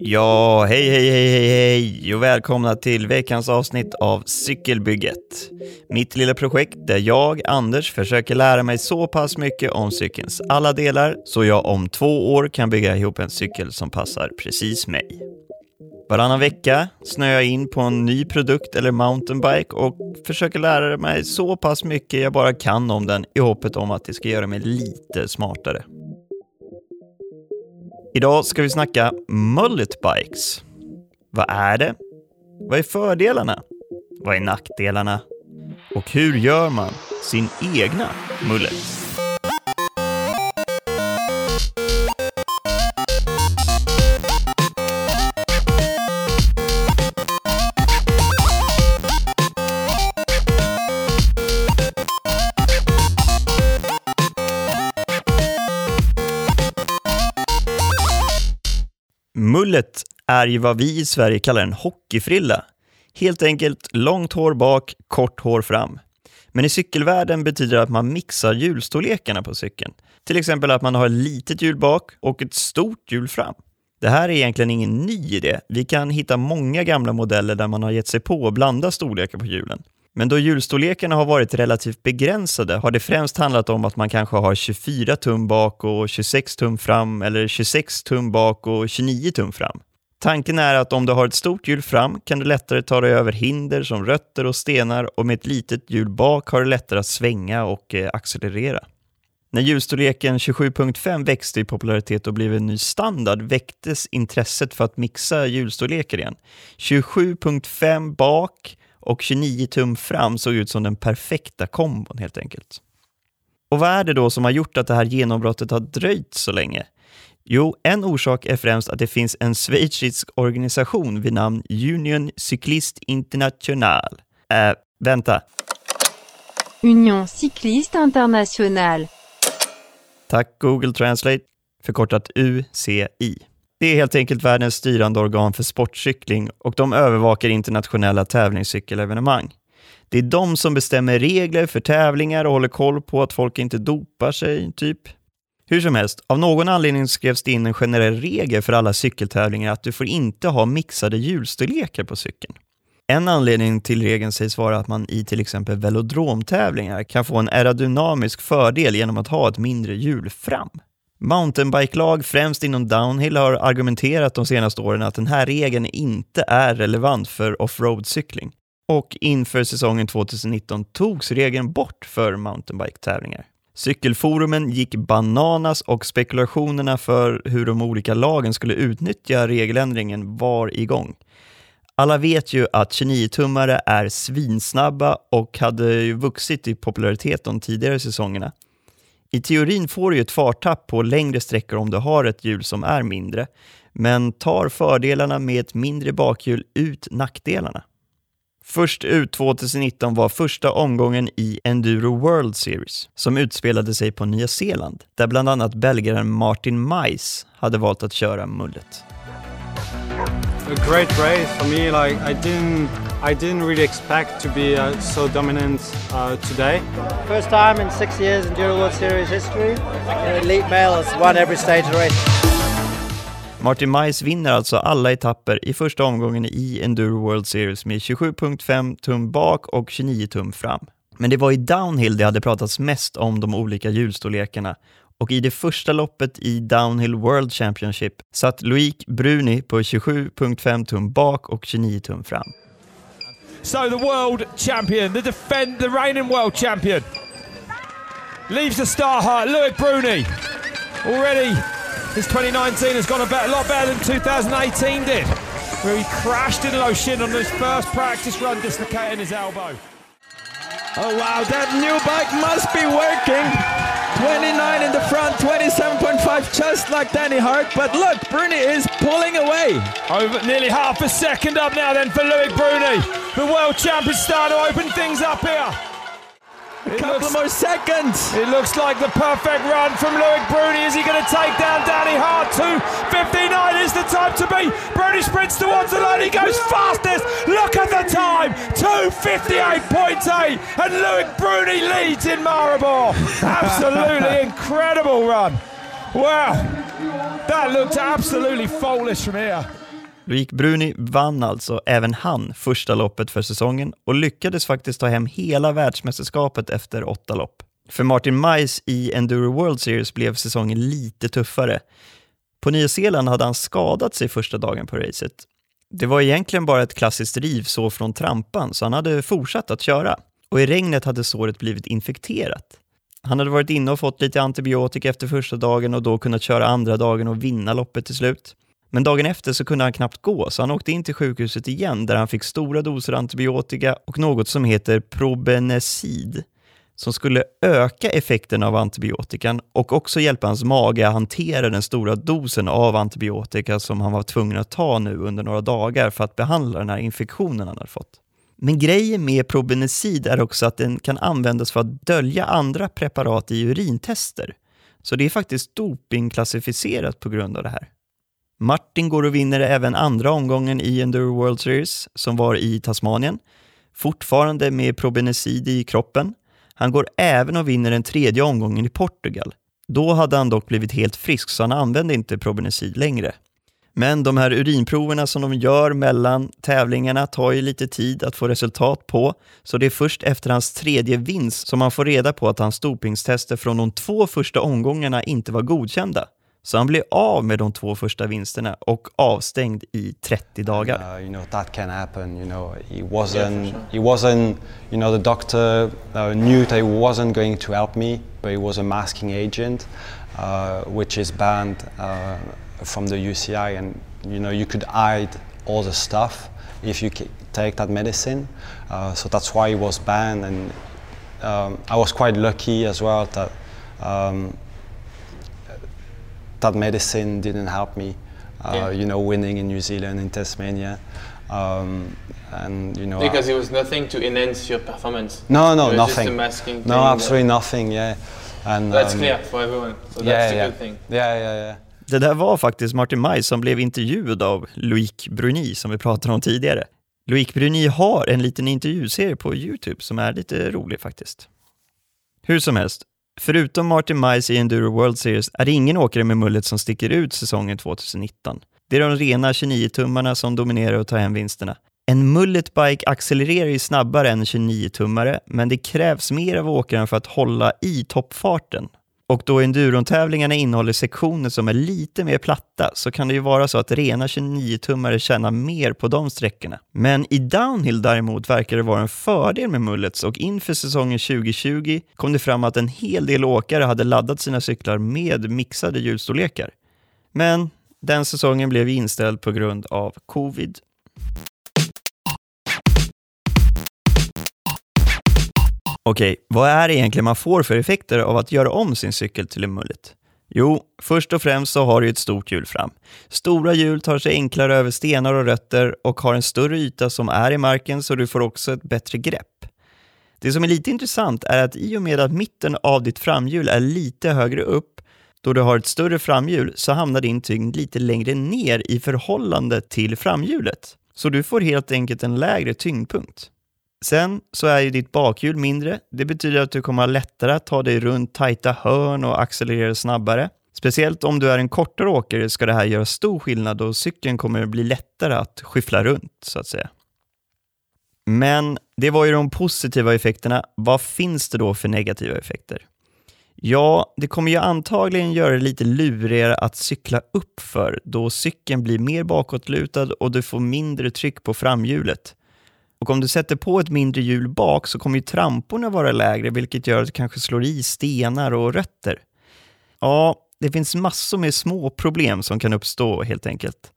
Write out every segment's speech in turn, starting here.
Ja, hej, hej, hej, hej, hej och välkomna till veckans avsnitt av Cykelbygget. Mitt lilla projekt där jag, Anders, försöker lära mig så pass mycket om cykelns alla delar så jag om två år kan bygga ihop en cykel som passar precis mig. Varannan vecka snöar jag in på en ny produkt eller mountainbike och försöker lära mig så pass mycket jag bara kan om den i hoppet om att det ska göra mig lite smartare. Idag ska vi snacka mullet bikes. Vad är det? Vad är fördelarna? Vad är nackdelarna? Och hur gör man sin egna mullet? Istället är ju vad vi i Sverige kallar en hockeyfrilla. Helt enkelt långt hår bak, kort hår fram. Men i cykelvärlden betyder det att man mixar hjulstorlekarna på cykeln. Till exempel att man har ett litet hjul bak och ett stort hjul fram. Det här är egentligen ingen ny idé. Vi kan hitta många gamla modeller där man har gett sig på att blanda storlekar på hjulen. Men då hjulstorlekarna har varit relativt begränsade har det främst handlat om att man kanske har 24 tum bak och 26 tum fram eller 26 tum bak och 29 tum fram. Tanken är att om du har ett stort hjul fram kan du lättare ta dig över hinder som rötter och stenar och med ett litet hjul bak har du lättare att svänga och eh, accelerera. När hjulstorleken 27.5 växte i popularitet och blev en ny standard väcktes intresset för att mixa hjulstorlekar igen. 27.5 bak och 29 tum fram såg ut som den perfekta kombon helt enkelt. Och vad är det då som har gjort att det här genombrottet har dröjt så länge? Jo, en orsak är främst att det finns en schweizisk organisation vid namn Union Cycliste International. Äh, vänta. Union Cycliste International. Tack Google Translate, förkortat UCI. Det är helt enkelt världens styrande organ för sportcykling och de övervakar internationella tävlingscykelevenemang. Det är de som bestämmer regler för tävlingar och håller koll på att folk inte dopar sig, typ. Hur som helst, av någon anledning skrevs det in en generell regel för alla cykeltävlingar att du får inte ha mixade hjulstorlekar på cykeln. En anledning till regeln sägs vara att man i till exempel velodromtävlingar kan få en aerodynamisk fördel genom att ha ett mindre hjul fram. Mountainbike-lag, främst inom downhill, har argumenterat de senaste åren att den här regeln inte är relevant för offroad-cykling. Och inför säsongen 2019 togs regeln bort för mountainbike-tävlingar. Cykelforumen gick bananas och spekulationerna för hur de olika lagen skulle utnyttja regeländringen var igång. Alla vet ju att 29-tummare är svinsnabba och hade vuxit i popularitet de tidigare säsongerna. I teorin får du ett fartapp på längre sträckor om du har ett hjul som är mindre, men tar fördelarna med ett mindre bakhjul ut nackdelarna? Först ut 2019 var första omgången i Enduro World Series som utspelade sig på Nya Zeeland, där bland annat belgaren Martin Mais hade valt att köra mullet. A great race for me. Like I didn't, i didn't really expect to be uh, so dominant uh, today. First time in six years in Enduro World Series history, an elite male has won every stage of the race. Martin Mais vinner alltså alla etapper i första omgången i Enduro World Series med 27.5 tum bak och 29 tum fram. Men det var i downhill det hade pratats mest om de olika hjulstorlekarna och i det första loppet i Downhill World Championship satt Loic Bruni på 27.5 tum bak och 29 tum fram. So the world champion, the defend, the reigning world champion, leaves the start hut. Louis Bruni already his 2019 has gone a, bet, a lot better than 2018 did, where he crashed in low shin on his first practice run, dislocating his elbow. Oh wow, that new bike must be working. 29 in the front, 27.5, just like Danny Hart. But look, Bruni is pulling away. Over nearly half a second up now then for Louis Bruni. The world champion starting to open things up here. A couple looks, more seconds. It looks like the perfect run from Loic Bruni. Is he going to take down Danny Hart? 2.59 is the time to be. Bruni sprints towards the line. He goes fastest. Look at the time. 2.58.8. And Loic Bruni leads in Maribor. Absolutely incredible run. Wow, that looked absolutely faultless from here. Loic Bruni vann alltså även han första loppet för säsongen och lyckades faktiskt ta hem hela världsmästerskapet efter åtta lopp. För Martin Mice i Enduro World Series blev säsongen lite tuffare. På Nya Zeeland hade han skadat sig första dagen på racet. Det var egentligen bara ett klassiskt rivsår från trampan, så han hade fortsatt att köra. Och i regnet hade såret blivit infekterat. Han hade varit inne och fått lite antibiotika efter första dagen och då kunnat köra andra dagen och vinna loppet till slut. Men dagen efter så kunde han knappt gå, så han åkte in till sjukhuset igen där han fick stora doser antibiotika och något som heter Probenecid, som skulle öka effekten av antibiotikan och också hjälpa hans mage att hantera den stora dosen av antibiotika som han var tvungen att ta nu under några dagar för att behandla den här infektionen han hade fått. Men grejen med Probenecid är också att den kan användas för att dölja andra preparat i urintester. Så det är faktiskt dopingklassificerat på grund av det här. Martin går och vinner även andra omgången i Enduro World Series som var i Tasmanien, fortfarande med Probenecid i kroppen. Han går även och vinner den tredje omgången i Portugal. Då hade han dock blivit helt frisk så han använde inte Probenecid längre. Men de här urinproverna som de gör mellan tävlingarna tar ju lite tid att få resultat på, så det är först efter hans tredje vinst som man får reda på att hans dopingstester från de två första omgångarna inte var godkända. Så han blev av med de två första vinsterna och avstängd i 30 dagar. Uh, you know that can happen. You know he wasn't. He wasn't. You know the doctor uh, knew that he wasn't going to help me, but he was a masking agent, uh, which is banned uh, from the UCI, and you know you could hide all the stuff if you take that medicine. Uh, so that's why he was banned, and um, I was quite lucky as well that. Um, that medicine didn't help me, uh, Yeah. you know, winning in New Zealand, in Tasmania. Um, and, you know, Because I- it was nothing to enhance your performance. no, no, it was just nothing. a masking no, thing that- absolutely nothing, yeah. And, That's um, clear for everyone. So that's yeah, the yeah. good thing. Yeah, yeah, yeah. Det där var faktiskt Martin Maj som blev intervjuad av Loic Bruni som vi pratade om tidigare. Loic Bruni har en liten intervjuserie på Youtube som är lite rolig faktiskt. Hur som helst, förutom Martin Mice i Enduro World Series är det ingen åkare med mullet som sticker ut säsongen 2019. Det är de rena 29-tummarna som dominerar och tar hem vinsterna. En mulletbike accelererar ju snabbare än en 29-tummare, men det krävs mer av åkaren för att hålla i toppfarten. Och då endurontävlingarna innehåller sektioner som är lite mer platta så kan det ju vara så att rena 29-tummare tjänar mer på de sträckorna. Men i downhill däremot verkar det vara en fördel med mullets och inför säsongen 2020 kom det fram att en hel del åkare hade laddat sina cyklar med mixade hjulstorlekar. Men den säsongen blev inställd på grund av covid. Okej, vad är det egentligen man får för effekter av att göra om sin cykel till en mullet? Jo, först och främst så har du ett stort hjul fram. Stora hjul tar sig enklare över stenar och rötter och har en större yta som är i marken så du får också ett bättre grepp. Det som är lite intressant är att i och med att mitten av ditt framhjul är lite högre upp, då du har ett större framhjul så hamnar din tyngd lite längre ner i förhållande till framhjulet. Så du får helt enkelt en lägre tyngdpunkt. Sen så är ju ditt bakhjul mindre. Det betyder att du kommer ha lättare att ta dig runt tajta hörn och accelerera snabbare. Speciellt om du är en kortare åkare ska det här göra stor skillnad och cykeln kommer bli lättare att skyffla runt så att säga. Men det var ju de positiva effekterna. Vad finns det då för negativa effekter? Ja, det kommer ju antagligen göra det lite lurigare att cykla upp för då cykeln blir mer bakåtlutad och du får mindre tryck på framhjulet. Och om du sätter på ett mindre hjul bak så kommer ju tramporna vara lägre vilket gör att du kanske slår i stenar och rötter. Ja, det finns massor med små problem som kan uppstå helt enkelt.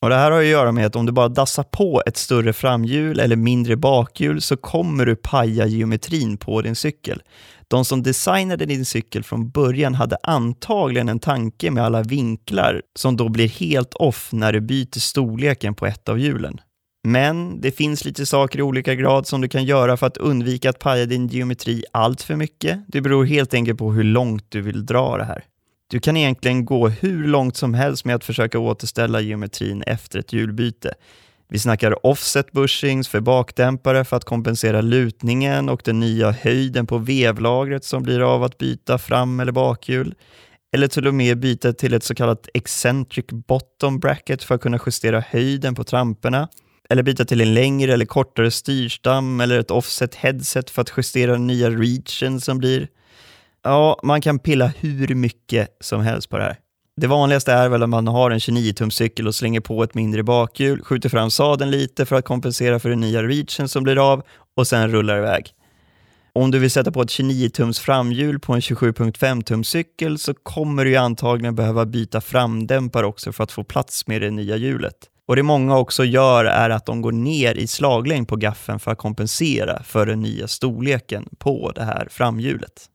Och Det här har att göra med att om du bara dassar på ett större framhjul eller mindre bakhjul så kommer du paja geometrin på din cykel. De som designade din cykel från början hade antagligen en tanke med alla vinklar som då blir helt off när du byter storleken på ett av hjulen. Men det finns lite saker i olika grad som du kan göra för att undvika att paja din geometri allt för mycket. Det beror helt enkelt på hur långt du vill dra det här. Du kan egentligen gå hur långt som helst med att försöka återställa geometrin efter ett hjulbyte. Vi snackar offset bushings för bakdämpare för att kompensera lutningen och den nya höjden på vevlagret som blir av att byta fram eller bakhjul. eller till och med byta till ett så kallat eccentric bottom bracket för att kunna justera höjden på tramporna, eller byta till en längre eller kortare styrstam eller ett offset headset för att justera den nya reachen som blir. Ja, man kan pilla hur mycket som helst på det här. Det vanligaste är väl att man har en 29-tums cykel och slänger på ett mindre bakhjul, skjuter fram sadeln lite för att kompensera för den nya reachen som blir av och sen rullar iväg. Om du vill sätta på ett 29-tums framhjul på en 27.5-tums cykel så kommer du ju antagligen behöva byta framdämpare också för att få plats med det nya hjulet. Och det många också gör är att de går ner i slaglängd på gaffeln för att kompensera för den nya storleken på det här framhjulet.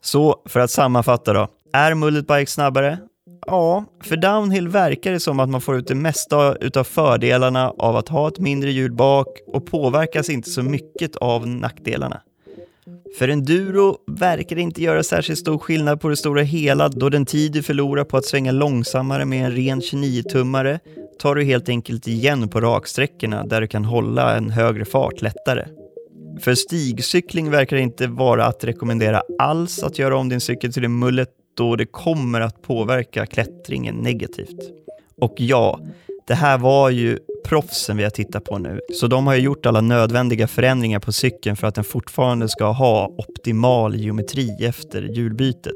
Så för att sammanfatta då. Är Mullet Bike snabbare? Ja, för downhill verkar det som att man får ut det mesta utav fördelarna av att ha ett mindre hjul bak och påverkas inte så mycket av nackdelarna. För enduro verkar det inte göra särskilt stor skillnad på det stora hela då den tid du förlorar på att svänga långsammare med en ren 29-tummare tar du helt enkelt igen på raksträckorna där du kan hålla en högre fart lättare. För stigcykling verkar det inte vara att rekommendera alls att göra om din cykel till en mullet då det kommer att påverka klättringen negativt. Och ja, det här var ju proffsen vi har tittat på nu, så de har ju gjort alla nödvändiga förändringar på cykeln för att den fortfarande ska ha optimal geometri efter hjulbytet.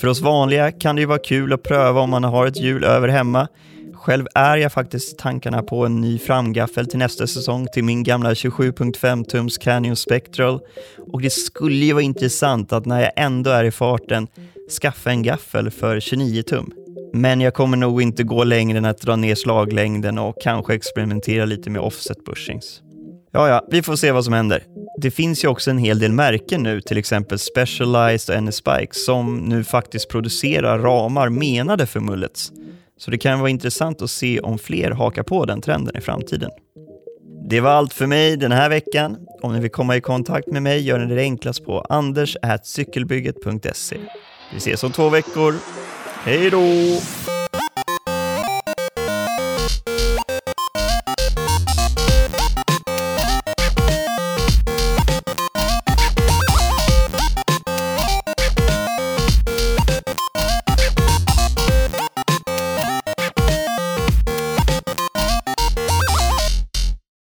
För oss vanliga kan det ju vara kul att pröva om man har ett hjul över hemma. Själv är jag faktiskt tankarna på en ny framgaffel till nästa säsong till min gamla 27.5 tums Canyon Spectral och det skulle ju vara intressant att när jag ändå är i farten skaffa en gaffel för 29 tum. Men jag kommer nog inte gå längre än att dra ner slaglängden och kanske experimentera lite med offset bushings. Ja, ja, vi får se vad som händer. Det finns ju också en hel del märken nu, till exempel Specialized och NSpike som nu faktiskt producerar ramar menade för mullets. Så det kan vara intressant att se om fler hakar på den trenden i framtiden. Det var allt för mig den här veckan. Om ni vill komma i kontakt med mig gör ni det enklast på anders cykelbygget.se. Vi ses om två veckor. Hej då!